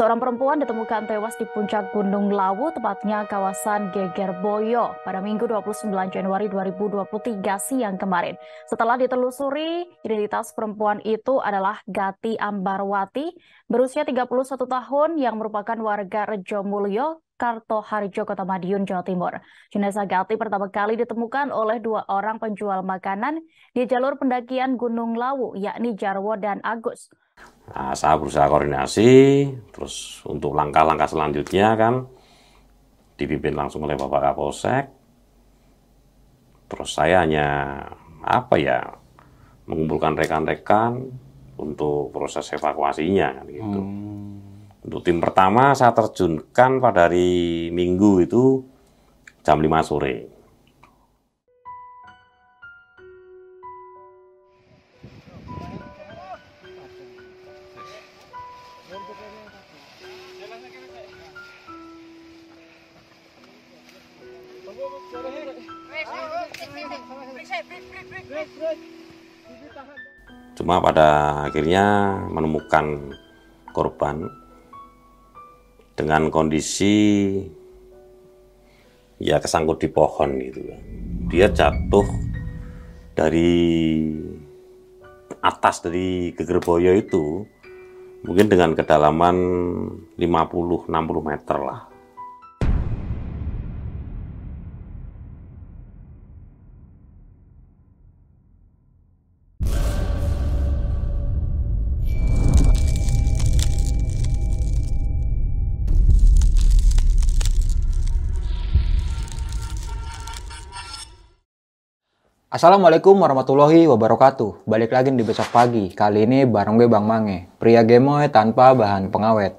Seorang perempuan ditemukan tewas di puncak Gunung Lawu, tepatnya kawasan Gegerboyo pada Minggu 29 Januari 2023 siang kemarin. Setelah ditelusuri, identitas perempuan itu adalah Gati Ambarwati, berusia 31 tahun yang merupakan warga Rejo Mulyo, Karto Harjo, Kota Madiun, Jawa Timur. Jenazah Gati pertama kali ditemukan oleh dua orang penjual makanan di jalur pendakian Gunung Lawu, yakni Jarwo dan Agus. Nah, saya berusaha koordinasi, terus untuk langkah-langkah selanjutnya kan dipimpin langsung oleh Bapak Kapolsek. Terus saya hanya apa ya mengumpulkan rekan-rekan untuk proses evakuasinya kan gitu. Hmm. Untuk tim pertama saya terjunkan pada hari Minggu itu jam 5 sore. Cuma pada akhirnya menemukan korban dengan kondisi ya kesangkut di pohon gitu Dia jatuh dari atas dari Gegerboyo itu mungkin dengan kedalaman 50-60 meter lah. Assalamualaikum warahmatullahi wabarakatuh. Balik lagi di besok pagi. Kali ini bareng gue Bang Mange, pria gemoy tanpa bahan pengawet.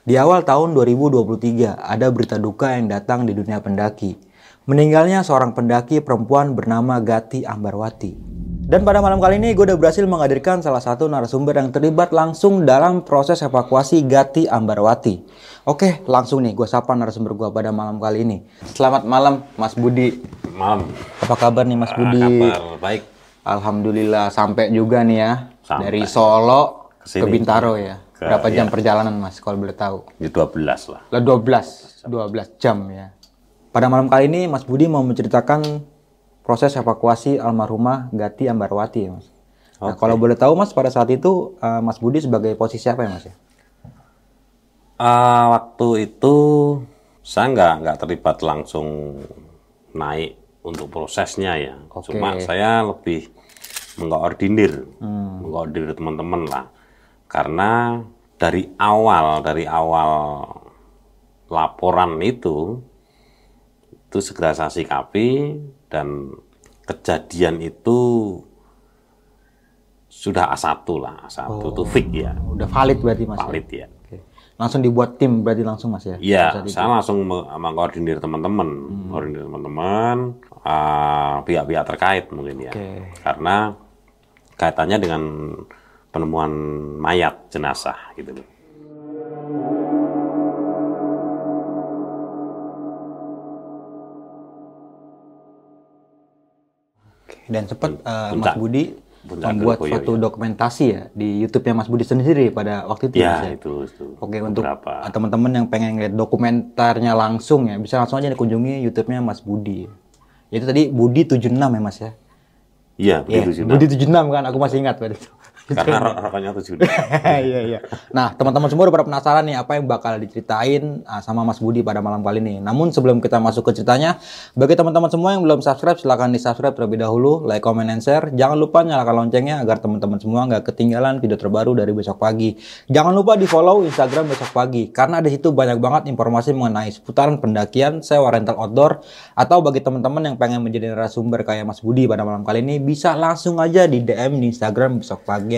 Di awal tahun 2023, ada berita duka yang datang di dunia pendaki. Meninggalnya seorang pendaki perempuan bernama Gati Ambarwati. Dan pada malam kali ini gue udah berhasil menghadirkan salah satu narasumber yang terlibat langsung dalam proses evakuasi Gati Ambarwati. Oke, langsung nih gue sapa narasumber gue pada malam kali ini. Selamat malam Mas Budi. Malam. Apa kabar nih Mas Budi? Kabar baik. Alhamdulillah sampai juga nih ya. Sampai. Dari Solo Ke sini. ke Bintaro ya. Ke, Berapa jam ya. perjalanan Mas kalau boleh tahu? Ya 12 lah. Lah 12. 12 jam ya. Pada malam kali ini Mas Budi mau menceritakan proses evakuasi almarhumah Gati Ambarwati ya mas. Nah kalau boleh tahu mas pada saat itu uh, Mas Budi sebagai posisi apa ya mas ya? Uh, waktu itu saya nggak nggak terlibat langsung naik untuk prosesnya ya. Okay. Cuma saya lebih mengkoordinir, hmm. mengkoordinir teman-teman lah. Karena dari awal dari awal laporan itu itu segera saya sikapi dan kejadian itu sudah A1 lah, A1 oh, itu fix ya. Udah valid berarti Mas. Ya? Valid ya. ya. Oke. Langsung dibuat tim berarti langsung Mas ya? Iya, saya langsung mengkoordinir teman-teman, hmm. koordinir teman-teman, uh, pihak-pihak terkait mungkin ya. Okay. Karena kaitannya dengan penemuan mayat jenazah gitu loh. Dan sempat uh, Mas Budi membuat suatu ya. dokumentasi ya di YouTube-nya Mas Budi sendiri pada waktu itu. Ya, ya? itu, itu. Oke, untuk teman-teman yang pengen lihat dokumentarnya langsung ya, bisa langsung aja dikunjungi YouTube-nya Mas Budi. Itu tadi Budi 76 ya Mas ya? Iya, Budi ya, 76. Budi 76 kan, aku masih ingat pada itu. Karena rokoknya tujuh. Iya iya. Nah teman-teman semua udah pada penasaran nih apa yang bakal diceritain uh, sama Mas Budi pada malam kali ini. Namun sebelum kita masuk ke ceritanya, bagi teman-teman semua yang belum subscribe silahkan di subscribe terlebih dahulu, like, comment, and share. Jangan lupa nyalakan loncengnya agar teman-teman semua nggak ketinggalan video terbaru dari besok pagi. Jangan lupa di follow Instagram besok pagi karena di situ banyak banget informasi mengenai seputaran pendakian, sewa rental outdoor, atau bagi teman-teman yang pengen menjadi narasumber kayak Mas Budi pada malam kali ini bisa langsung aja di DM di Instagram besok pagi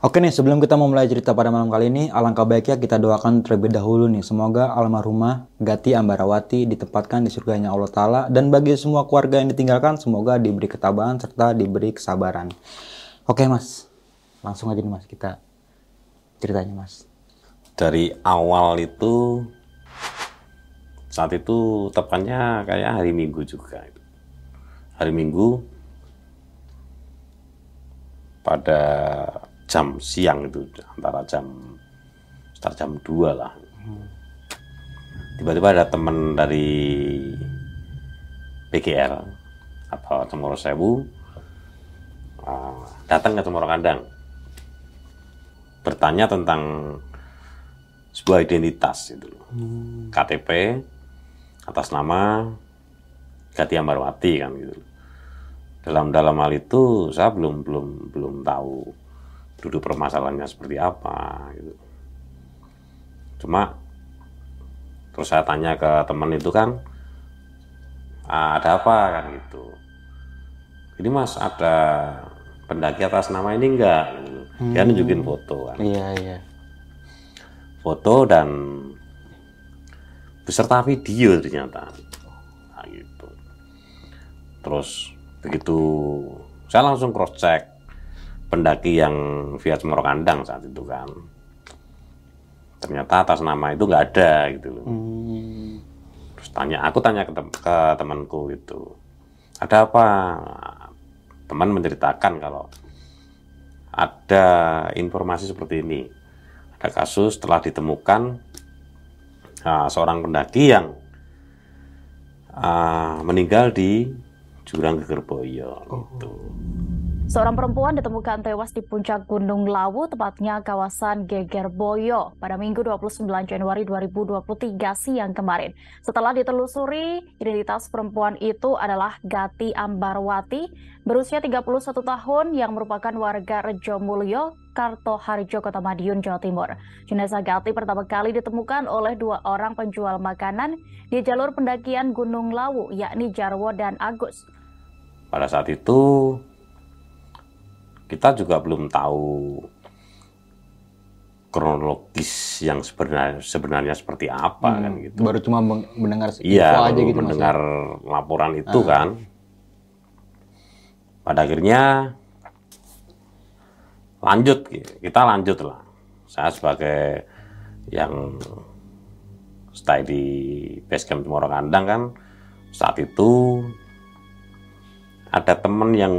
Oke nih, sebelum kita memulai cerita pada malam kali ini, alangkah baiknya kita doakan terlebih dahulu nih. Semoga almarhumah Gati Ambarawati ditempatkan di surganya Allah Ta'ala. Dan bagi semua keluarga yang ditinggalkan, semoga diberi ketabahan serta diberi kesabaran. Oke mas, langsung aja nih mas, kita ceritanya mas. Dari awal itu, saat itu tepatnya kayak hari Minggu juga. Hari Minggu, pada jam siang itu antara jam sekitar jam 2 lah. Tiba-tiba ada teman dari PGR atau Cemoro Sewu uh, datang ke Cemoro Kandang. Bertanya tentang sebuah identitas itu. Hmm. KTP atas nama Gati Ambarwati kan gitu. Dalam dalam hal itu saya belum belum belum tahu duduk permasalahannya seperti apa gitu. Cuma terus saya tanya ke teman itu kan ah, ada apa kan gitu. Ini mas ada pendaki atas nama ini enggak? Gitu. Dia hmm. nunjukin foto kan. Iya iya. Foto dan beserta video ternyata. Nah, gitu. Terus begitu saya langsung cross check pendaki yang via Cemoro Kandang saat itu kan ternyata atas nama itu nggak ada gitu loh hmm. terus tanya aku tanya ke, tem ke temanku itu ada apa teman menceritakan kalau ada informasi seperti ini ada kasus telah ditemukan uh, seorang pendaki yang uh, meninggal di jurang Gegerboyo oh. gitu. Seorang perempuan ditemukan tewas di puncak Gunung Lawu, tepatnya kawasan Gegerboyo pada Minggu 29 Januari 2023 siang kemarin. Setelah ditelusuri, identitas perempuan itu adalah Gati Ambarwati, berusia 31 tahun yang merupakan warga Rejo Mulyo, Karto Harjo, Kota Madiun, Jawa Timur. Jenazah Gati pertama kali ditemukan oleh dua orang penjual makanan di jalur pendakian Gunung Lawu, yakni Jarwo dan Agus. Pada saat itu, kita juga belum tahu kronologis yang sebenarnya sebenarnya seperti apa hmm, kan gitu. Baru cuma mendengar iya, aja gitu mendengar mas, laporan itu ah. kan. Pada akhirnya lanjut kita lanjut lah. Saya sebagai yang stay di base camp Cemoro Kandang kan saat itu ada temen yang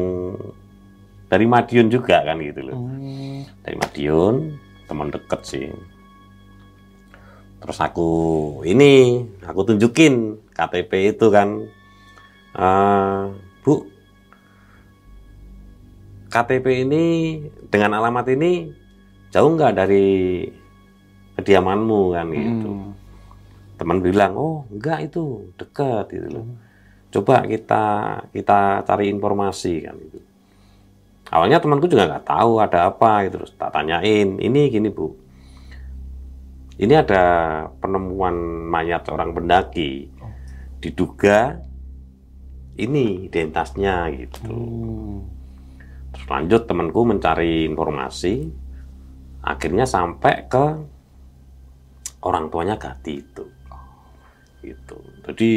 dari Madiun juga kan gitu loh. Hmm. Dari Madiun, teman deket sih. Terus aku ini, aku tunjukin KTP itu kan, uh, Bu, KTP ini dengan alamat ini jauh nggak dari kediamanmu kan gitu. Hmm. Teman bilang, oh enggak itu dekat gitu loh. Hmm. Coba kita kita cari informasi kan itu awalnya temanku juga nggak tahu ada apa gitu terus tak tanyain ini gini bu. Ini ada penemuan mayat seorang pendaki. Diduga ini identitasnya gitu. Hmm. terus lanjut temanku mencari informasi. Akhirnya sampai ke orang tuanya Gati itu. Gitu. Jadi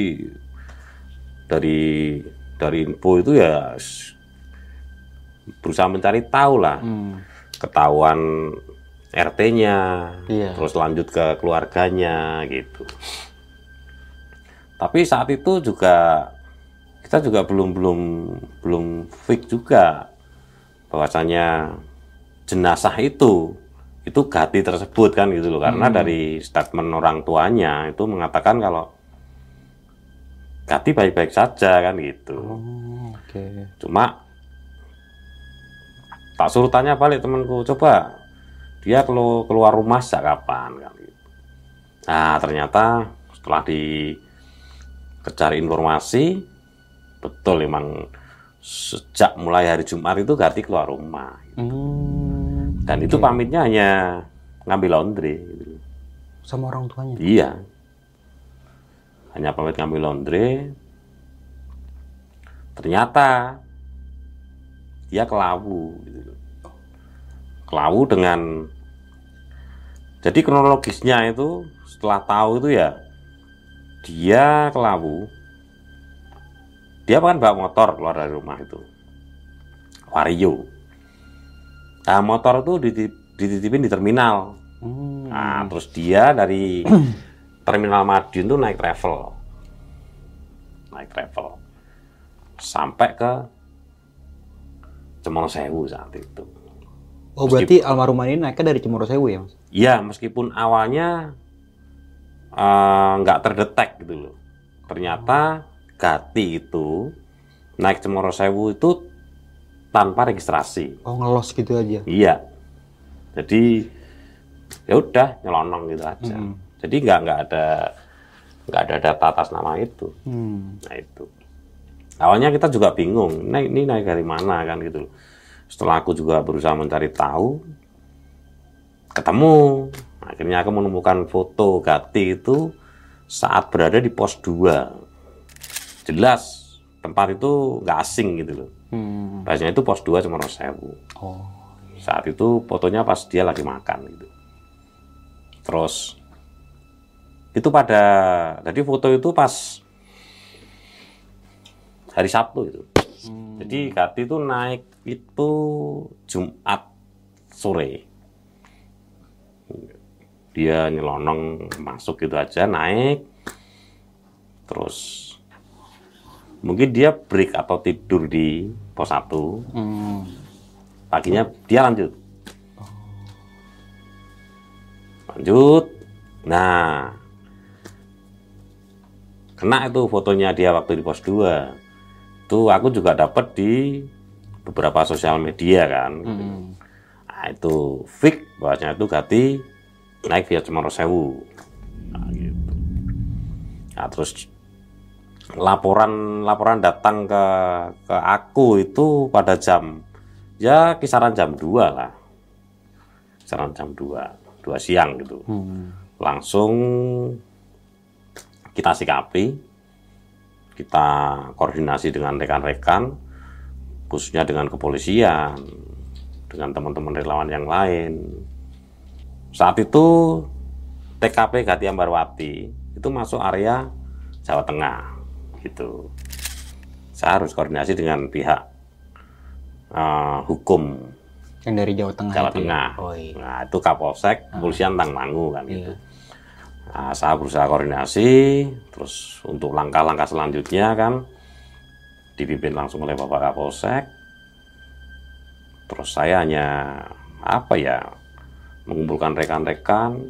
dari dari info itu ya berusaha mencari tahu lah hmm. ketahuan RT-nya, iya. terus lanjut ke keluarganya gitu. Tapi saat itu juga kita juga belum belum belum fix juga bahwasanya jenazah itu itu Gati tersebut kan gitu loh karena hmm. dari statement orang tuanya itu mengatakan kalau Gati baik-baik saja kan gitu. Oh, okay. Cuma tak suruh tanya balik temanku coba dia kalau keluar rumah sejak kapan kan gitu. nah ternyata setelah dicari informasi betul memang sejak mulai hari Jumat itu ganti keluar rumah gitu. hmm, dan okay. itu pamitnya hanya ngambil laundry gitu. sama orang tuanya iya hanya pamit ngambil laundry ternyata dia ke Lawu gitu. ke Lawu dengan jadi kronologisnya itu setelah tahu itu ya dia ke Lawu dia kan bawa motor keluar dari rumah itu. Vario nah motor itu dititip, dititipin di terminal. Hmm. nah terus dia dari terminal Madiun tuh naik travel. Naik travel. Sampai ke Cemoro Sewu saat itu Oh berarti almarhum ini naiknya dari Cemoro Sewu ya mas? Ya, meskipun awalnya eh, nggak terdetek gitu loh. Ternyata Gati itu naik Cemoro Sewu itu tanpa registrasi. Oh ngelos gitu aja. Iya. Jadi ya udah nyelonong gitu aja. Hmm. Jadi nggak nggak ada nggak ada data atas nama itu. Hmm. Nah itu. Awalnya kita juga bingung, naik ini naik dari mana kan gitu. Setelah aku juga berusaha mencari tahu, ketemu. Akhirnya aku menemukan foto Gati itu saat berada di pos 2. Jelas tempat itu nggak asing gitu loh. Hmm. Biasanya itu pos 2 Cemoro Sewu. Oh. Saat itu fotonya pas dia lagi makan gitu. Terus itu pada jadi foto itu pas hari Sabtu itu. Jadi Kati itu naik itu Jumat sore. Dia nyelonong masuk gitu aja naik. Terus mungkin dia break atau tidur di pos 1 Hmm. paginya dia lanjut lanjut nah kena itu fotonya dia waktu di pos 2 itu aku juga dapat di beberapa sosial media kan Hmm. nah itu fix bahwasanya itu Gati naik via Cemoro Sewu nah, gitu. nah terus laporan laporan datang ke ke aku itu pada jam ya kisaran jam 2 lah kisaran jam 2 2 siang gitu Hmm. langsung kita sikapi kita koordinasi dengan rekan-rekan khususnya dengan kepolisian dengan teman-teman relawan yang lain saat itu TKP Gati Ambarwati itu masuk area Jawa Tengah gitu saya harus koordinasi dengan pihak eh, hukum Yang dari Jawa Tengah Jawa itu ya? Tengah. Oh iya. Nah, itu Kapolsek, kepolisian Tangmangu kan gitu. Nah, saya berusaha koordinasi, terus untuk langkah-langkah selanjutnya kan dipimpin langsung oleh Bapak Kapolsek. Terus saya hanya apa ya mengumpulkan rekan-rekan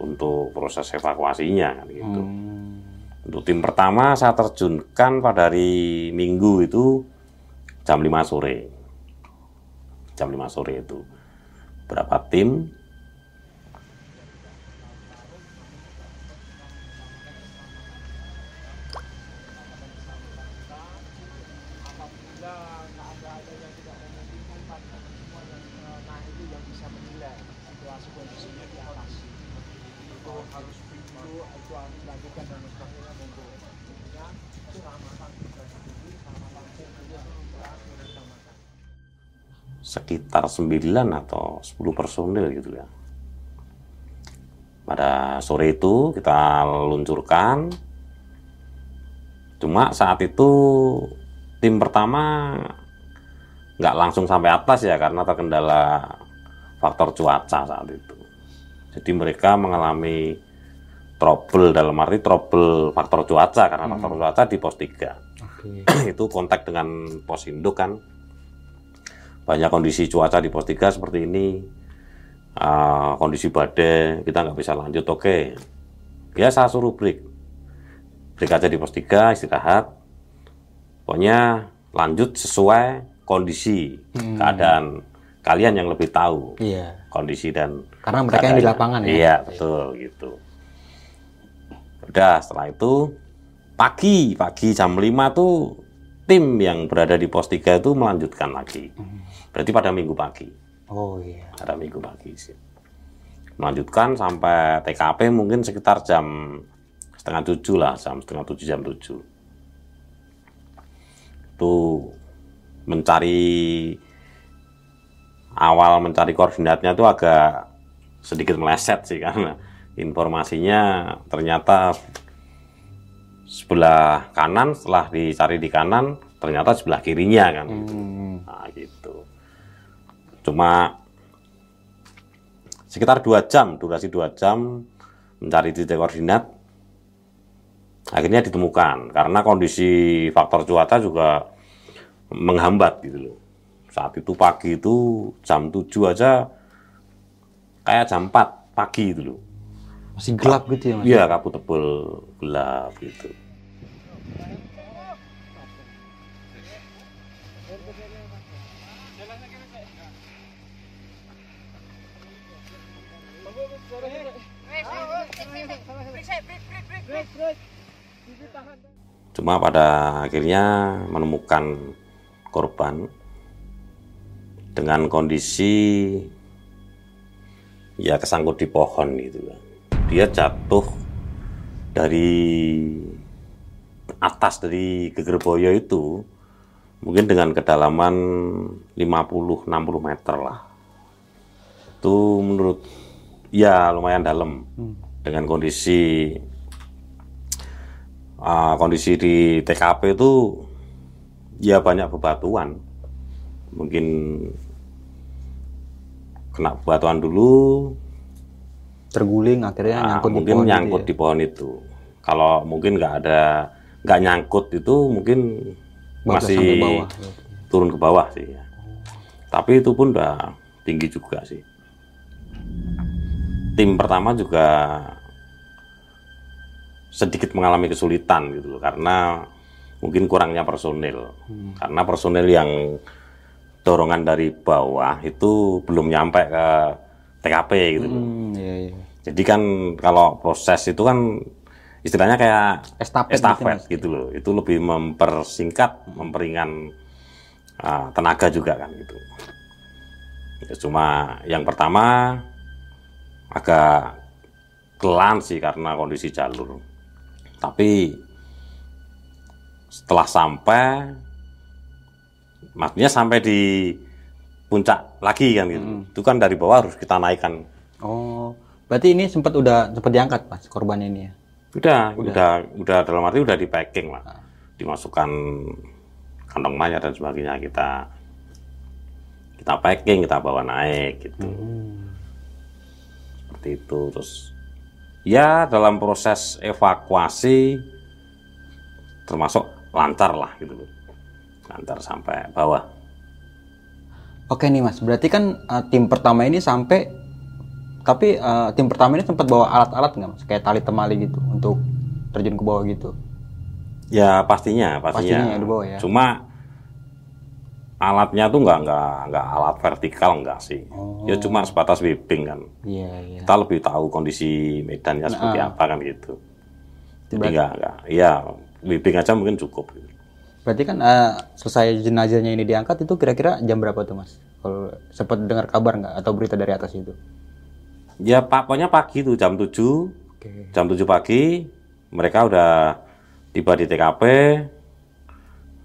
untuk proses evakuasinya kan gitu. Hmm. Untuk tim pertama saya terjunkan pada hari Minggu itu jam 5 sore. Jam 5 sore itu. Berapa tim? sekitar 9 atau 10 personil gitu ya. Pada sore itu kita luncurkan. Cuma saat itu tim pertama nggak langsung sampai atas ya karena terkendala faktor cuaca saat itu. Jadi mereka mengalami trouble dalam arti trouble faktor cuaca karena faktor cuaca di pos 3 Oke. itu kontak dengan pos induk kan banyak kondisi cuaca di pos 3 seperti ini Ah, kondisi badai kita nggak bisa lanjut oke ya saya suruh break break aja di pos 3 istirahat pokoknya lanjut sesuai kondisi Hmm. keadaan kalian yang lebih tahu Iya. kondisi dan Karena mereka yang di lapangan ya. Iya, betul gitu. Udah setelah itu pagi, pagi jam 5 tuh tim yang berada di pos 3 itu melanjutkan lagi. Berarti pada minggu pagi, Oh iya. pada minggu pagi sih. Melanjutkan sampai TKP mungkin sekitar jam setengah tujuh lah, jam setengah tujuh, jam tujuh. Itu mencari awal mencari koordinatnya itu agak sedikit meleset sih karena informasinya ternyata sebelah kanan setelah dicari di kanan ternyata sebelah kirinya kan Hmm. nah gitu cuma sekitar dua jam durasi dua jam mencari titik koordinat akhirnya ditemukan. Karena kondisi faktor cuaca juga menghambat gitu loh. Saat itu pagi itu jam 7 aja kayak jam 4 pagi itu loh. Masih gelap gitu ya, Mas? iya kabut tebel gelap gitu Cuma pada akhirnya menemukan korban dengan kondisi ya kesangkut di pohon gitu. Dia jatuh dari atas dari Gegerboyo itu mungkin dengan kedalaman 50-60 meter lah. Itu menurut ya lumayan dalam dengan kondisi Ah, kondisi di TKP itu ya banyak bebatuan. Mungkin kena bebatuan dulu, Terguling akhirnya ah, nyangkut di mungkin pohon nyangkut gitu di pohon itu. Kalau mungkin nggak ada nggak nyangkut itu mungkin ya? Bagus masih bawah. turun ke bawah sih. ya. Tapi itu pun udah tinggi juga sih. Tim pertama juga sedikit mengalami kesulitan gitu loh karena mungkin kurangnya personil. Karena personil yang dorongan dari bawah itu belum nyampe ke TKP gitu loh. Hmm, iya, iya. Jadi kan kalau proses itu kan istilahnya kayak Estafet gitu, estafet Mas. gitu loh. Itu lebih mempersingkat, memperingan ah, tenaga juga kan gitu. Ya, cuma yang pertama agak kelan sih karena kondisi jalur. Tapi setelah sampai maksudnya sampai di puncak lagi kan gitu. Itu kan dari bawah harus kita naikkan Oh, berarti ini sempat udah sempat diangkat Mas korban ini ya? Udah, udah, udah, dalam arti udah di packing lah, dimasukkan kantong mayat dan sebagainya kita kita packing, kita bawa naik gitu, seperti itu. Terus ya dalam proses evakuasi termasuk lancar lah gitu loh, lancar sampai bawah. Oke nih Mas, berarti kan uh, tim pertama ini sampai tapi uh, tim pertama ini sempat bawa alat-alat nggak Mas? Kayak tali temali gitu untuk terjun ke bawah gitu. Ya pastinya, pastinya. Pastinya di bawah ya. Cuma alatnya tuh nggak nggak nggak alat vertikal nggak sih. Ya cuma sebatas whipping kan. Iya, iya. Kita lebih tahu kondisi medannya seperti Nah. apa kan gitu. Jadi nggak nggak, ya whipping aja mungkin cukup. Gitu. Berarti kan uh, selesai jenazahnya ini diangkat itu kira-kira jam berapa tuh Mas? Kalau sempat dengar kabar nggak atau berita dari atas itu? Ya pokoknya pagi tuh jam 7 Oke. jam 7 pagi mereka udah tiba di TKP.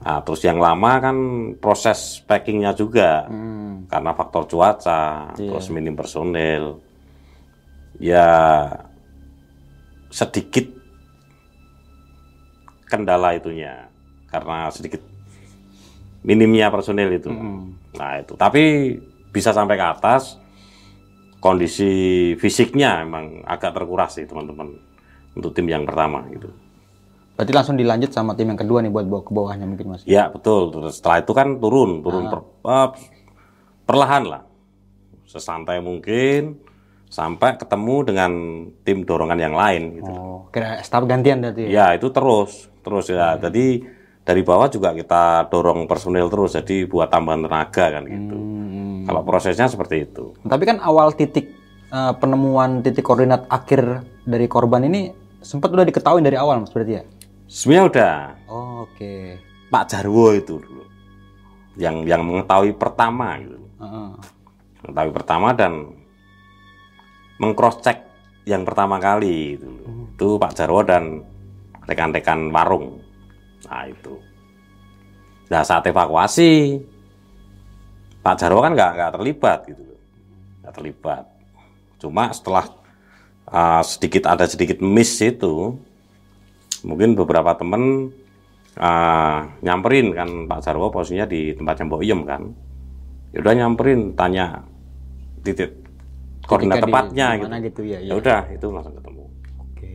Nah, terus yang lama kan proses packingnya juga. Hmm. karena faktor cuaca, Iya. terus minim personil, ya sedikit kendala itunya karena sedikit minimnya personil itu. Nah itu, tapi bisa sampai ke atas. Kondisi fisiknya emang agak terkuras sih teman-teman untuk tim yang pertama gitu. Berarti langsung dilanjut sama tim yang kedua nih buat bawa ke bawahnya mungkin Mas. Ya betul. Terus setelah itu kan turun, turun per- eh, perlahan lah, sesantai mungkin sampai ketemu dengan tim dorongan yang lain. Gitu. Oh, kira staf gantian berarti ya? Ya itu terus, terus ya. Jadi dari bawah juga kita dorong personil terus, jadi buat tambahan tenaga kan gitu. Hmm. Kalau prosesnya seperti itu. Tapi kan awal titik eh, penemuan titik koordinat akhir dari korban ini sempat udah diketahui dari awal Mas berarti ya? Sebenarnya udah Oh, Oke. Pak Jarwo itu dulu yang yang mengetahui pertama gitu. Heeh. mengetahui pertama dan mengcross check yang pertama kali itu itu Pak Jarwo dan rekan-rekan warung nah itu nah saat evakuasi Pak Jarwo kan nggak nggak terlibat gitu loh. nggak terlibat cuma setelah uh, sedikit ada sedikit miss itu mungkin beberapa temen uh, nyamperin kan Pak Jarwo posisinya di tempatnya Mbok Iem kan ya udah nyamperin tanya titik koordinat tepatnya di gitu mana gitu ya, ya ya. udah itu langsung ketemu Oke.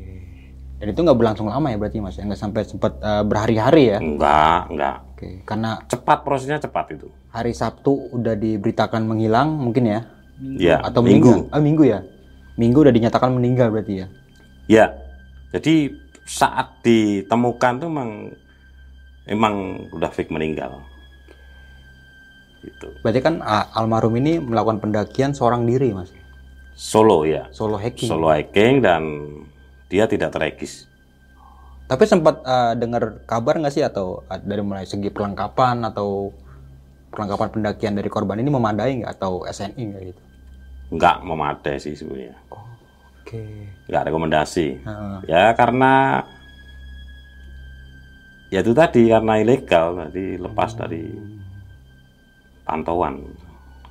Dan itu nggak berlangsung lama ya berarti mas? ya? Nggak sampai sempat eh, berhari-hari ya? enggak enggak Oke. Karena cepat prosesnya cepat itu hari Sabtu udah diberitakan menghilang mungkin ya? ya Atau minggu meninggal? Ah minggu ya? Minggu udah dinyatakan meninggal berarti ya? Ya, jadi saat ditemukan tuh emang emang udah fix meninggal. Gitu. Berarti kan ah, almarhum ini melakukan pendakian seorang diri mas? Solo ya, Solo hiking. solo hiking dan dia tidak teregis. Tapi sempat eh, dengar kabar nggak sih atau dari mulai segi perlengkapan atau perlengkapan pendakian dari korban ini memadai nggak atau SNI nggak gitu? Nggak memadai sih sebenarnya, Oke. nggak rekomendasi. Heeh. Ya karena ya itu tadi karena ilegal, tadi lepas dari pantauan.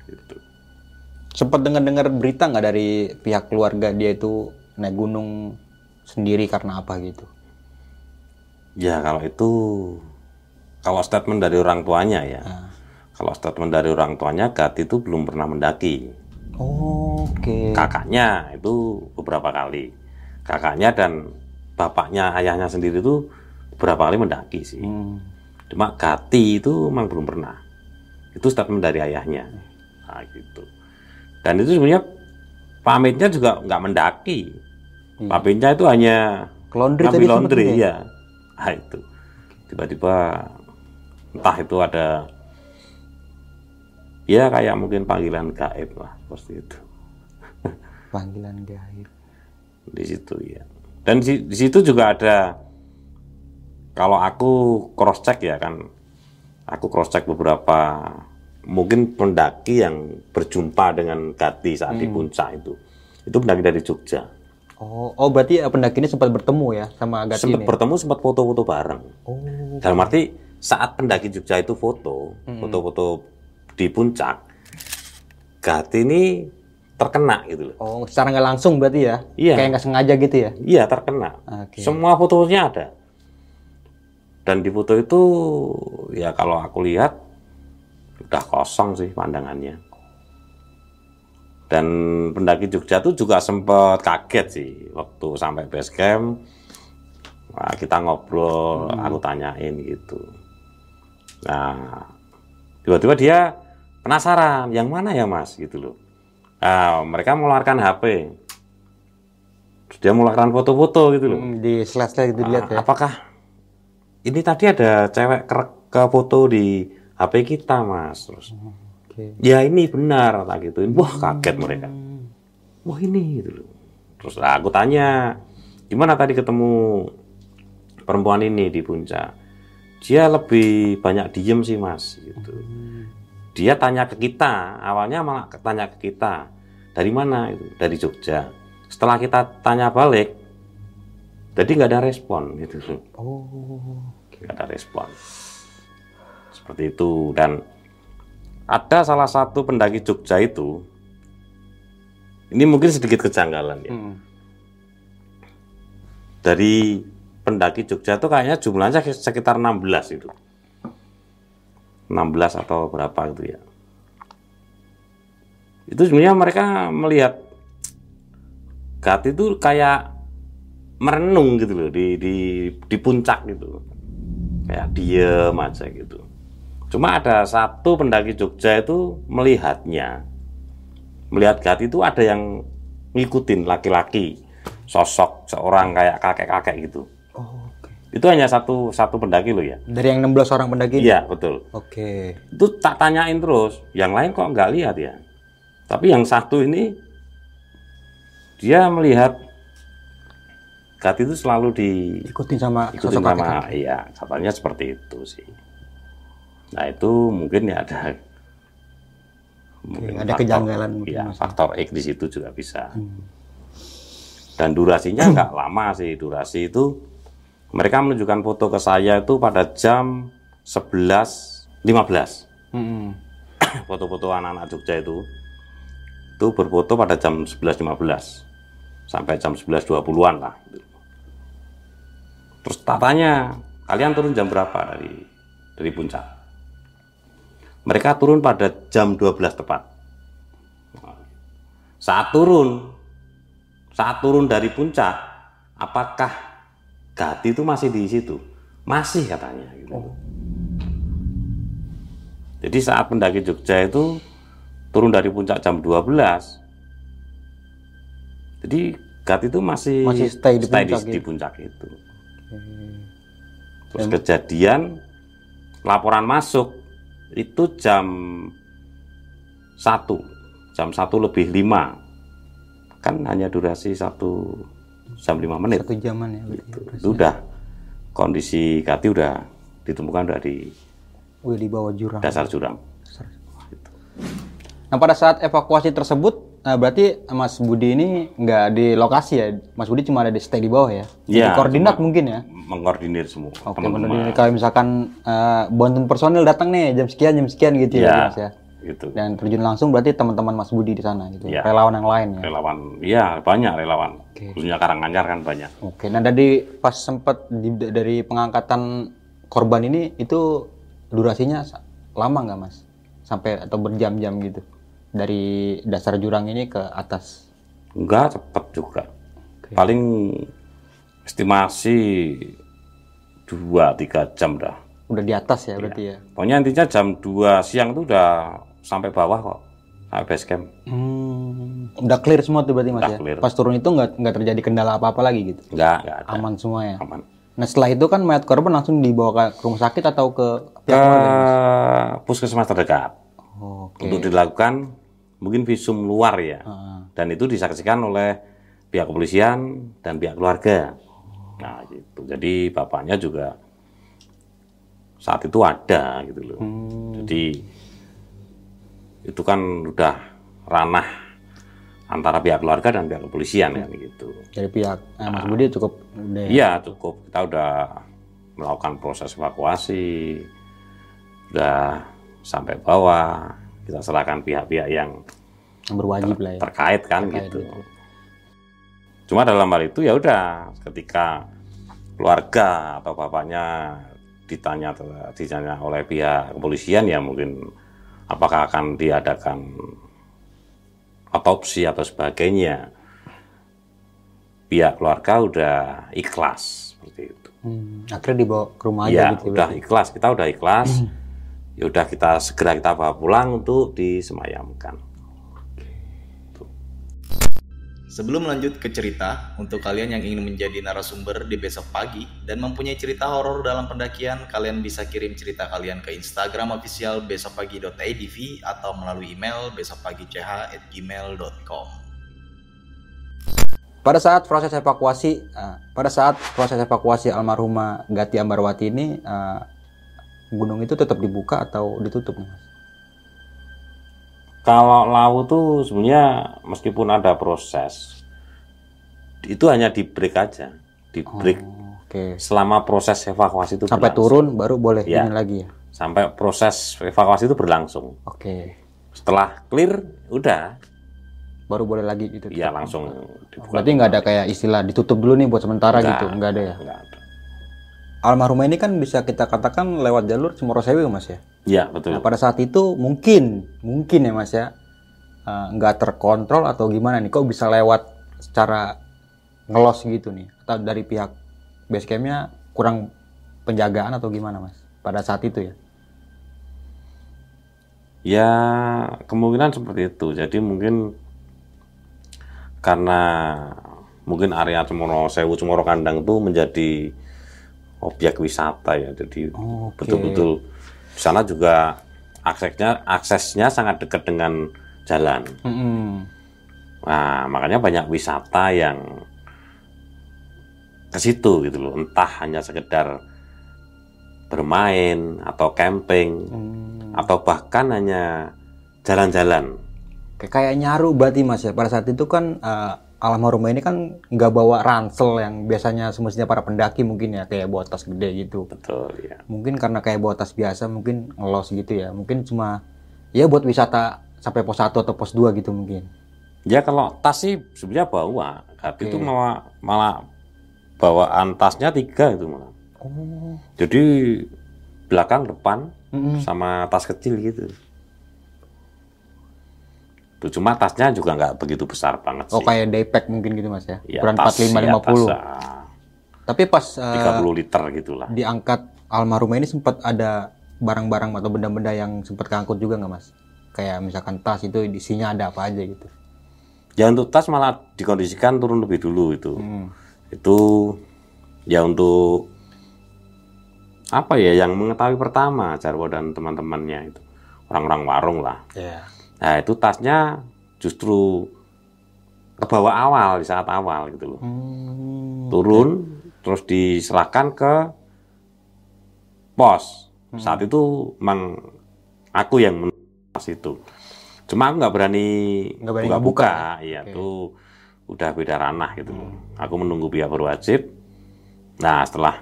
Gitu. Sempat dengar-dengar berita nggak dari pihak keluarga dia itu naik gunung sendiri karena apa gitu? Ya kalau itu kalau statement dari orang tuanya ya. Kalau statement dari orang tuanya Gat itu belum pernah mendaki. Oke. Kakaknya itu beberapa kali. Kakaknya dan bapaknya ayahnya sendiri itu beberapa kali mendaki sih. Hmm. Cuma Gati itu memang belum pernah. Itu statement dari ayahnya. Nah, gitu. Dan itu sebenarnya pamitnya juga nggak mendaki. Pamitnya itu hanya laundry tadi laundry, ya. Nah, itu. Tiba-tiba entah itu ada ya kayak mungkin panggilan gaib lah seperti itu Panggilan gaib. di situ ya. Dan di, di situ juga ada kalau aku cross check ya kan, aku cross check beberapa mungkin pendaki yang berjumpa dengan Gati saat di puncak itu, itu pendaki dari Jogja. Oh, oh berarti eh, pendaki ini sempat bertemu ya sama Agati Sempat ini. bertemu, sempat foto-foto bareng. Oh. Dalam arti saat pendaki Jogja itu foto, foto-foto di puncak, Gati ini terkena gitu loh. Oh, secara nggak langsung berarti ya? Iya. Kayak nggak sengaja gitu ya? Iya terkena. Oke. Semua fotonya ada. Dan di foto itu ya kalau aku lihat udah kosong sih pandangannya. Dan pendaki Jogja itu juga sempat kaget sih waktu sampai base camp. Wah, kita ngobrol, aku tanyain gitu. Nah, tiba-tiba dia penasaran, yang mana ya mas gitu loh. Ah, mereka mengeluarkan HP. Dia mengeluarkan foto-foto gitu loh. Hmm, di slide-slide gitu dilihat ya. Ah, Apakah ini tadi ada cewek ke, ke foto di HP kita, Mas? Terus, Oke. ya ini benar, tak gituin. Wah, kaget mereka. Wah, ini gitu loh. Terus ah, aku tanya, gimana tadi ketemu perempuan ini di puncak? Dia lebih banyak diem sih, Mas, gitu. Dia tanya ke kita, awalnya malah tanya ke kita. Dari mana itu? Dari Jogja. Setelah kita tanya balik, jadi nggak ada respon gitu Oh. nggak ada respon seperti itu dan ada salah satu pendaki Jogja itu ini mungkin sedikit kejanggalan ya Hmm. dari pendaki Jogja itu kayaknya jumlahnya sekitar 16 itu 16 atau berapa itu ya. Itu sebenarnya mereka melihat Gat itu kayak merenung gitu loh di di di puncak gitu. Kayak diem aja gitu. Cuma ada satu pendaki Jogja itu melihatnya. Melihat Gat itu ada yang ngikutin laki-laki sosok seorang kayak kakek-kakek gitu. Oh. Itu hanya satu satu pendaki loh ya. Dari yang 16 orang pendaki? Iya betul. Oke. itu tak tanyain terus. Yang lain kok nggak lihat ya? Tapi yang satu ini dia melihat Gat itu selalu di Ikutin sama ikutin sosok sama iya katanya seperti itu sih. Nah itu mungkin ya ada mungkin ada kejanggalan mungkin, ya, faktor X di situ juga bisa. Hmm. dan durasinya nggak lama sih. Durasi itu mereka menunjukkan foto ke saya itu pada jam 11.15 Hmm. foto-foto anak-anak Jogja itu itu berfoto pada jam 11.15 sampai jam 11.20-an lah. Terus tatanya, kalian turun jam berapa dari dari puncak? Mereka turun pada jam 12 tepat. Saat turun, saat turun dari puncak, apakah Gati itu masih di situ? Masih katanya. Gitu. Jadi saat pendaki Jogja itu turun dari puncak jam 12. Jadi Gati itu masih Masih stay di puncak di gitu. puncak itu. Terus kejadian laporan masuk itu jam 1 jam 1 lebih 5 kan hanya durasi satu jam 5 menit Satu jaman ya. berarti ya, itu prosesnya. udah kondisi Kati udah ditemukan udah di Udah di bawah jurang. dasar jurang Nah pada saat evakuasi tersebut, nah berarti Mas Budi ini nggak di lokasi ya? Mas Budi cuma ada di stay di bawah ya? Iya, koordinat mungkin ya? mengkoordinir semua Oke, teman-teman benar. Kalau misalkan eh, bantuan personil datang nih jam sekian jam sekian gitu ya, ya, Mas ya. Gitu Dan terjun langsung berarti teman-teman Mas Budi di sana gitu. Iya. Relawan yang lain ya. relawan ya banyak relawan Oke. khususnya Karanganyar kan banyak Oke, nah dari pas sempat di- dari pengangkatan korban ini itu durasinya lama nggak mas? Sampai atau berjam-jam gitu dari dasar jurang ini ke atas? enggak cepet juga paling estimasi 2-3 jam dah Udah di atas ya berarti ya? pokoknya intinya jam 2 siang itu udah sampai bawah kok sampai base camp Hmm, udah clear semua tuh berarti mas Udah ya? clear. Pas turun itu nggak nggak terjadi kendala apa-apa lagi gitu? enggak ada Aman semua ya? aman Nah setelah itu kan mayat korban langsung dibawa ke rumah sakit atau ke ke puskesmas terdekat Oke. untuk dilakukan mungkin visum luar ya Heeh. dan itu disaksikan oleh pihak kepolisian dan pihak keluarga nah gitu jadi bapaknya juga saat itu ada gitu loh Hmm. jadi itu kan udah ranah antara pihak keluarga dan pihak kepolisian kan gitu Dari pihak eh, Mas Budi cukup udah ya? Iya cukup kita udah melakukan proses evakuasi, udah sampai bawah, kita serahkan pihak-pihak yang yang berwajib lah ya. terkait kan Terkait gitu. gitu. Cuma dalam hal itu ya udah ketika keluarga atau bapaknya ditanya ditanya oleh pihak kepolisian ya mungkin apakah akan diadakan otopsi atau sebagainya. Pihak keluarga udah ikhlas seperti itu. Hmm, akhirnya dibawa ke rumah aja Ya, gitu. udah ikhlas, kita udah ikhlas. Ya udah kita segera kita bawa pulang untuk disemayamkan. Sebelum lanjut ke cerita, untuk kalian yang ingin menjadi narasumber di besok pagi dan mempunyai cerita horor dalam pendakian, kalian bisa kirim cerita kalian ke Instagram official besokpagi.idv atau melalui email besokpagi.ch@gmail.com. Pada saat proses evakuasi, eh, pada saat proses evakuasi almarhumah Gati Ambarwati ini, eh, gunung itu tetap dibuka atau ditutup, Mas? Kalau laut tuh sebenarnya meskipun ada proses, itu hanya di break aja, di break Oh, Oke. selama proses evakuasi itu Sampai berlangsung. turun baru boleh Ya. ini lagi ya. sampai proses evakuasi itu berlangsung. Oke. Setelah clear, udah, Baru boleh lagi gitu. ya langsung dibuka. Berarti nggak ada kayak istilah ditutup dulu nih buat sementara Nggak. gitu, nggak ada ya. Nggak ada. Almarhumah ini kan bisa kita katakan lewat jalur Cemorosewu Mas ya. Ya betul. Nah, pada saat itu mungkin, mungkin ya Mas ya, eh, nggak terkontrol atau gimana nih? Kok bisa lewat secara ngelos gitu nih? Atau dari pihak base campnya kurang penjagaan atau gimana Mas? Pada saat itu ya? Ya kemungkinan seperti itu. Jadi mungkin karena mungkin area Cemoro Sewu Cemoro Kandang itu menjadi objek wisata ya. Jadi betul-betul di sana juga aksesnya aksesnya sangat dekat dengan jalan. Mm-mm. Nah makanya banyak wisata yang ke situ gitu loh. Entah hanya sekedar bermain atau camping Hmm. atau bahkan hanya jalan-jalan. Kayak- nyaru berarti Mas ya. Pada saat itu kan eh, almarhumah ini kan nggak bawa ransel yang biasanya semestinya para pendaki mungkin ya kayak bawa tas gede gitu. Betul ya. Mungkin karena kayak bawa tas biasa mungkin ngelos gitu ya. Mungkin cuma Ya buat wisata sampai pos 1 atau pos 2 gitu mungkin. Ya kalau tas sih sebenarnya bawa, tapi Oke. itu malah malah bawaan tasnya tiga itu malah. Oh. Jadi belakang depan Mm-mm. sama tas kecil gitu. Tuh, cuma tasnya juga nggak begitu besar banget Oh sih. kayak daypack mungkin gitu Mas ya. Ya, Ukuran tas, 45 ya, 50. tas, ah, Tapi pas eh, 30 liter gitulah. diangkat almarhumah ini sempat ada barang-barang atau benda-benda yang sempat keangkut juga nggak Mas? Kayak misalkan tas itu isinya ada apa aja gitu. Ya untuk tas malah dikondisikan turun lebih dulu itu. Hmm. Itu ya untuk apa ya yang mengetahui pertama Jarwo dan teman-temannya itu orang-orang warung lah. Iya. Nah itu tasnya justru ke bawah awal di saat awal gitu loh. Hmm. Turun terus diserahkan ke pos. Saat itu memang aku yang tas itu. Cuma aku nggak berani buka-buka. ngebuka. Iya Oke. tuh udah beda ranah gitu loh. Aku menunggu pihak berwajib. Nah setelah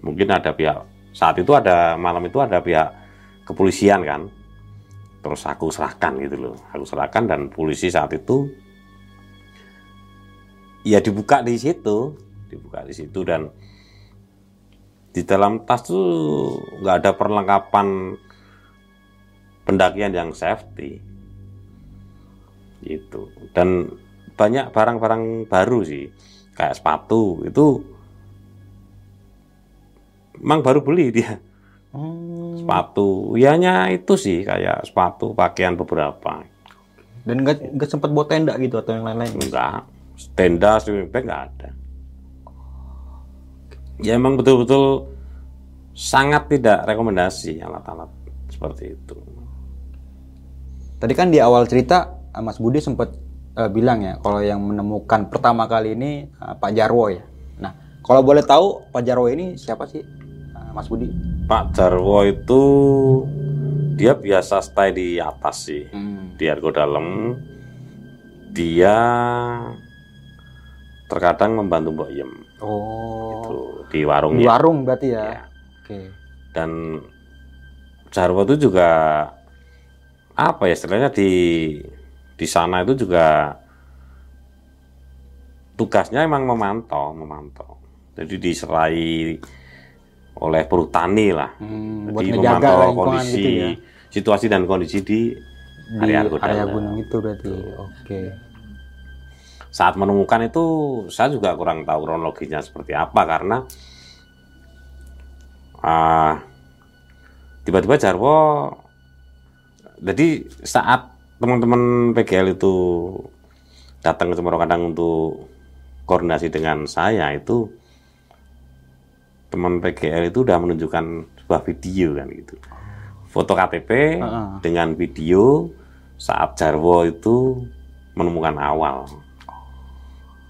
mungkin ada pihak saat itu ada malam itu ada pihak kepolisian kan. Terus aku serahkan gitu loh. Aku serahkan dan polisi saat itu ya dibuka di situ, dibuka di situ dan di dalam tas tuh nggak ada perlengkapan pendakian yang safety. Gitu. Dan banyak barang-barang baru sih kayak sepatu itu emang baru beli dia Hmm. sepatu ianya itu sih kayak sepatu pakaian beberapa Dan nggak nggak sempat bawa tenda gitu atau yang lain-lain. Enggak tenda sleeping bag nggak ada ya emang betul-betul sangat tidak rekomendasi alat-alat seperti itu Tadi kan di awal cerita eh, Mas Budi sempat eh, bilang ya kalau yang menemukan pertama kali ini eh, Pak Jarwo ya. Nah, kalau boleh tahu Pak Jarwo ini siapa sih Mas Budi? Pak Jarwo itu dia biasa stay di atas sih di Argo Dalam dia terkadang membantu Mbok Yem Oh. tuh, di warung Di warung berarti ya. Ya. Oke. dan Jarwo itu juga apa ya istilahnya di di sana itu juga tugasnya emang memantau memantau jadi diserai oleh perhutani lah Hmm, buat jadi memantau lingkungan kondisi gitu ya. situasi dan kondisi di Di area area, gunung itu berarti. Oke. saat menemukan itu saya juga kurang tahu kronologinya seperti apa karena ah, tiba-tiba Jarwo jadi saat teman-teman PGL itu datang ke Cemoro Kadang untuk koordinasi dengan saya itu teman PGL itu udah menunjukkan sebuah video kan gitu. Foto KTP Heeh. dengan video saat Jarwo itu menemukan awal.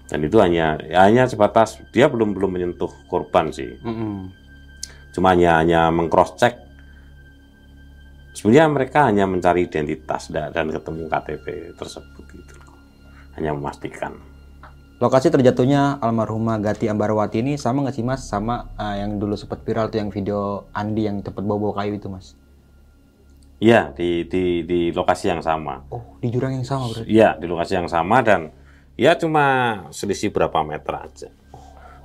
Dan itu hanya ya hanya sebatas dia belum belum menyentuh korban sih. Mm-mm. cuma hanya hanya mengcross check sebenarnya mereka hanya mencari identitas da- dan ketemu KTP tersebut gitu. Hanya memastikan Lokasi terjatuhnya almarhumah Gati Ambarwati ini sama nggak sih mas sama eh, yang dulu sempat viral tuh yang video Andi yang tempat bawa-bawa kayu itu mas? iya di di di lokasi yang sama Oh di jurang yang sama berarti? iya di lokasi yang sama dan ya cuma selisih berapa meter aja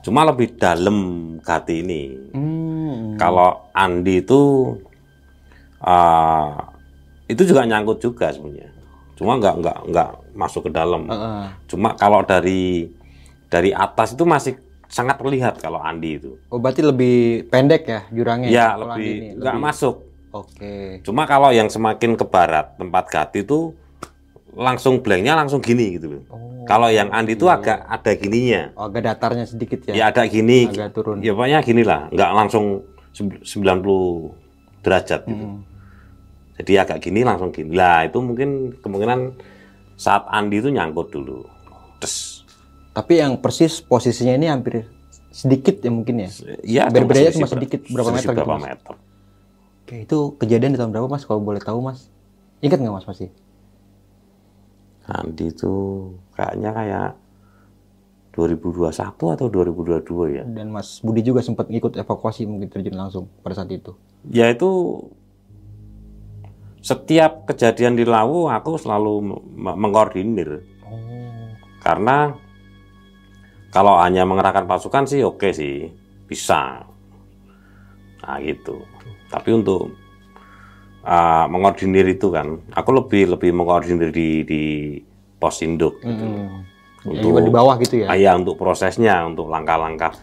cuma lebih dalam Gati ini Hmm. Kalau Andi itu uh, itu juga nyangkut juga sebenarnya. Cuma nggak nggak nggak masuk ke dalam. Heeh. Cuma kalau dari dari atas itu masih sangat terlihat kalau Andi itu. Oh berarti lebih pendek ya jurangnya? Ya kalau lebih nggak Lebih- masuk. Oke. Cuma kalau yang semakin ke barat tempat Gati itu langsung blanknya langsung gini gitu loh. Oh, Kalau yang Andi itu agak ada gininya. oh, agak datarnya sedikit ya? Ya ada gini. Agak turun. Ya pokoknya gini lah, nggak langsung sem- 90 derajat gitu. Hmm. Jadi agak gini langsung gini. Lah itu mungkin kemungkinan saat Andi itu nyangkut dulu. Terus Tapi yang persis posisinya ini hampir sedikit ya mungkin ya? ya Berbedanya cuma sedikit, berapa meter gitu, berapa Mas? meter. Oke itu kejadian di tahun berapa mas? Kalau boleh tahu mas? Ingat nggak mas masih? Andi itu kayaknya kayak 2021 atau 2022 ya. Dan mas Budi juga sempat ikut evakuasi mungkin terjun langsung pada saat itu. Ya itu setiap kejadian di Lawu aku selalu me- mengkoordinir. Oh. karena kalau hanya mengerahkan pasukan sih oke sih. Bisa. Nah gitu. Tapi untuk uh, mengkoordinir itu kan aku lebih lebih mengkoordinir di di pos induk gitu. Ya, Untuk- juga di bawah gitu ya. Iya, untuk prosesnya untuk langkah-langkah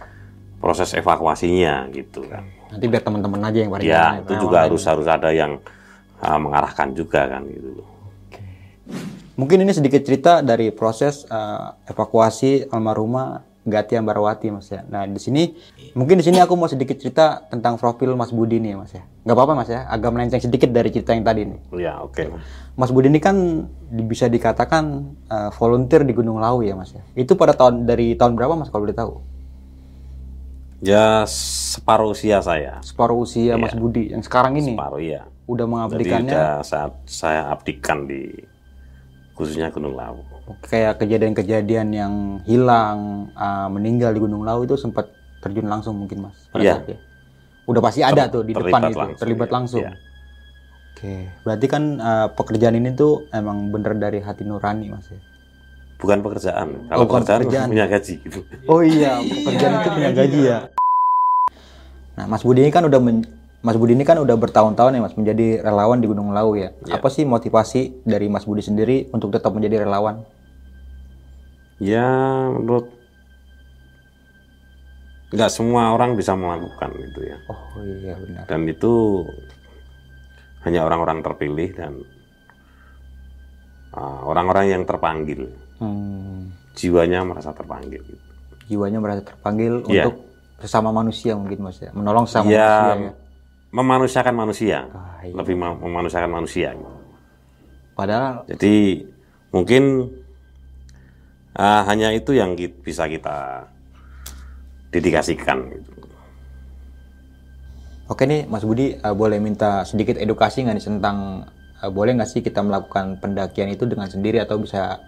proses evakuasinya gitu kan. Nanti biar teman-teman aja yang ya itu juga harus harus ada yang uh, mengarahkan juga kan gitu Mungkin ini sedikit cerita dari proses eh, evakuasi almarhumah Gati Ambarawati Mas ya. Nah, di sini mungkin di sini aku mau sedikit cerita tentang profil Mas Budi nih Mas ya. Nggak apa-apa Mas ya, agak melenceng sedikit dari cerita yang tadi nih. ya oke Mas Budi ini kan bisa dikatakan eh, volunteer di Gunung Lawu ya Mas ya. Itu pada tahun dari tahun berapa Mas kalau boleh tahu? Ya separuh usia saya Separuh usia Mas Budi yang sekarang ini separuh iya udah jadi mengabdikannya udah saat saya abdikan di khususnya Gunung Lawu kayak kejadian-kejadian yang hilang, ah, meninggal di Gunung Lawu itu sempat terjun langsung mungkin mas. pada Iya. saat ya? Udah pasti ada tuh di depan itu, langsung, terlibat iya. langsung. Iya. Oke, berarti kan ah, pekerjaan ini tuh emang bener dari hati nurani mas ya. Bukan pekerjaan Oh, kalau bukan pekerjaan, pekerjaan. punya gaji gitu Oh iya, pekerjaan itu punya gaji ya. Nah, Mas Budi ini kan udah men- Mas Budi ini kan udah bertahun-tahun ya Mas menjadi relawan di Gunung Lawu ya. Iya. Apa sih motivasi dari Mas Budi sendiri untuk tetap menjadi relawan? ya menurut nggak semua orang bisa melakukan itu ya Oh iya benar. dan itu hanya orang-orang terpilih dan uh, orang-orang yang terpanggil Hmm. jiwanya merasa terpanggil gitu. jiwanya merasa terpanggil Iya. untuk sesama manusia mungkin mas ya menolong sesama ya manusia ya memanusiakan manusia Ah, iya. lebih mem- memanusiakan manusia gitu. padahal jadi mungkin ah, hanya itu yang ki- bisa kita dedikasikan gitu. oke nih mas Budi eh, boleh minta sedikit edukasi nggak nih tentang eh, boleh nggak sih kita melakukan pendakian itu dengan sendiri atau bisa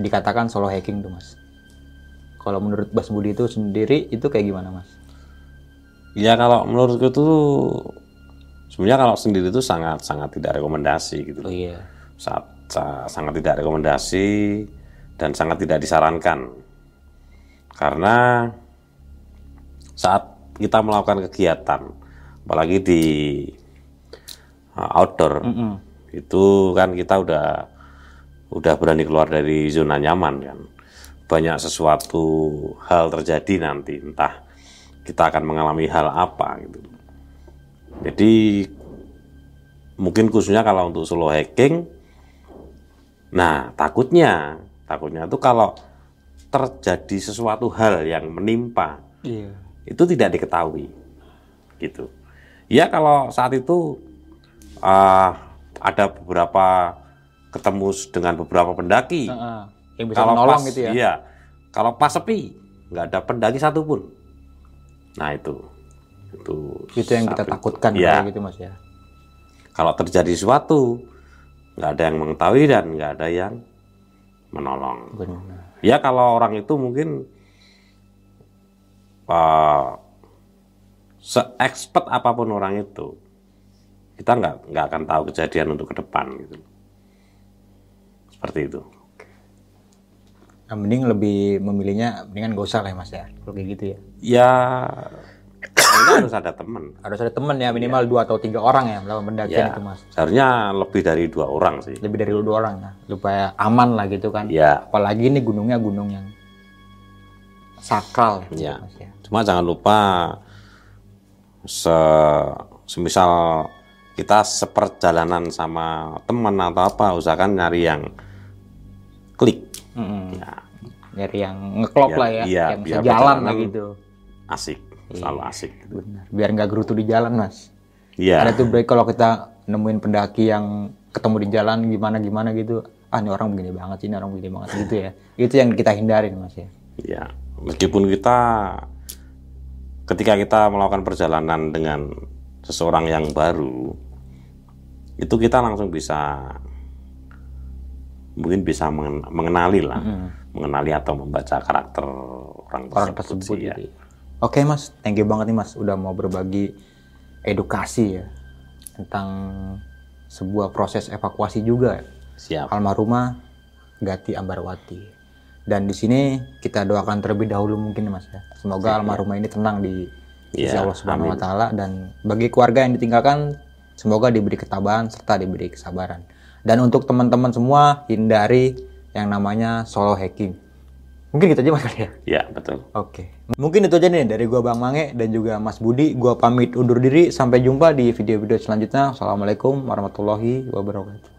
dikatakan solo hiking tuh mas kalau menurut Mas Budi itu sendiri itu kayak gimana mas Ya kalau menurutku itu sebenarnya kalau sendiri itu sangat sangat tidak rekomendasi gitu. loh. iya Sa- sa- sangat tidak rekomendasi dan sangat tidak disarankan. Karena saat kita melakukan kegiatan apalagi di uh, outdoor itu kan kita udah udah berani keluar dari zona nyaman kan. Banyak sesuatu hal terjadi nanti entah kita akan mengalami hal apa gitu. Jadi mungkin khususnya kalau untuk solo hiking, nah takutnya, takutnya itu kalau terjadi sesuatu hal yang menimpa iya itu tidak diketahui, gitu. Ya kalau saat itu ah, ada beberapa ketemu dengan beberapa pendaki, yang bisa menolong gitu ya Iya, kalau pas sepi nggak ada pendaki satupun. Nah itu, itu. itu yang kita takutkan kalau gitu mas ya Kalau terjadi sesuatu, nggak ada yang mengetahui dan nggak ada yang menolong. benar Ya kalau orang itu mungkin uh, se-expert apa pun orang itu, kita nggak nggak akan tahu kejadian untuk ke depan gitu. Seperti itu. Nah, mending lebih memilihnya mendingan gak usah lah ya mas ya kalau kayak gitu ya Ya ini harus ada teman. harus ada teman ya minimal dua atau tiga orang ya melakukan pendakian Ya, itu mas seharusnya lebih dari dua orang sih. lebih dari dua orang ya supaya aman lah gitu kan Ya, apalagi ini gunungnya gunung yang sakral Ya. mas ya Cuma jangan lupa se semisal kita seperjalanan sama teman atau apa, usahakan nyari yang klik, Mm-mm. ya, nyari yang ngeklop Biar- lah ya iya, yang bisa biar jalan lah gitu. asik, selalu asik. benar. Biar nggak gerutu di jalan mas. Iya, ada tuh break kalau kita nemuin pendaki yang ketemu di jalan gimana gimana gitu. Ah ini orang begini banget ini orang begini banget gitu ya. Itu yang kita hindarin mas ya. Iya. Meskipun kita ketika kita melakukan perjalanan dengan seseorang yang baru, itu kita langsung bisa mungkin bisa mengen- mengenali lah, mengenali atau membaca karakter orang tersebut, orang tersebut sih, ya. gitu. Oke mas, thank you banget nih mas udah mau berbagi edukasi ya tentang sebuah proses evakuasi juga Siap. almarhumah Gati Ambarwati. Dan di sini kita doakan terlebih dahulu mungkin Mas ya. Semoga almarhumah ini tenang di sisi Ya, Allah Subhanahu wa taala dan bagi keluarga yang ditinggalkan semoga diberi ketabahan serta diberi kesabaran. Dan untuk teman-teman semua hindari yang namanya solo hacking. Mungkin gitu aja Mas kali ya. Ya, betul. Oke. Mungkin itu aja nih dari gua Bang Mange dan juga Mas Budi. Gua pamit undur diri. Sampai jumpa di video-video selanjutnya. Assalamualaikum warahmatullahi wabarakatuh.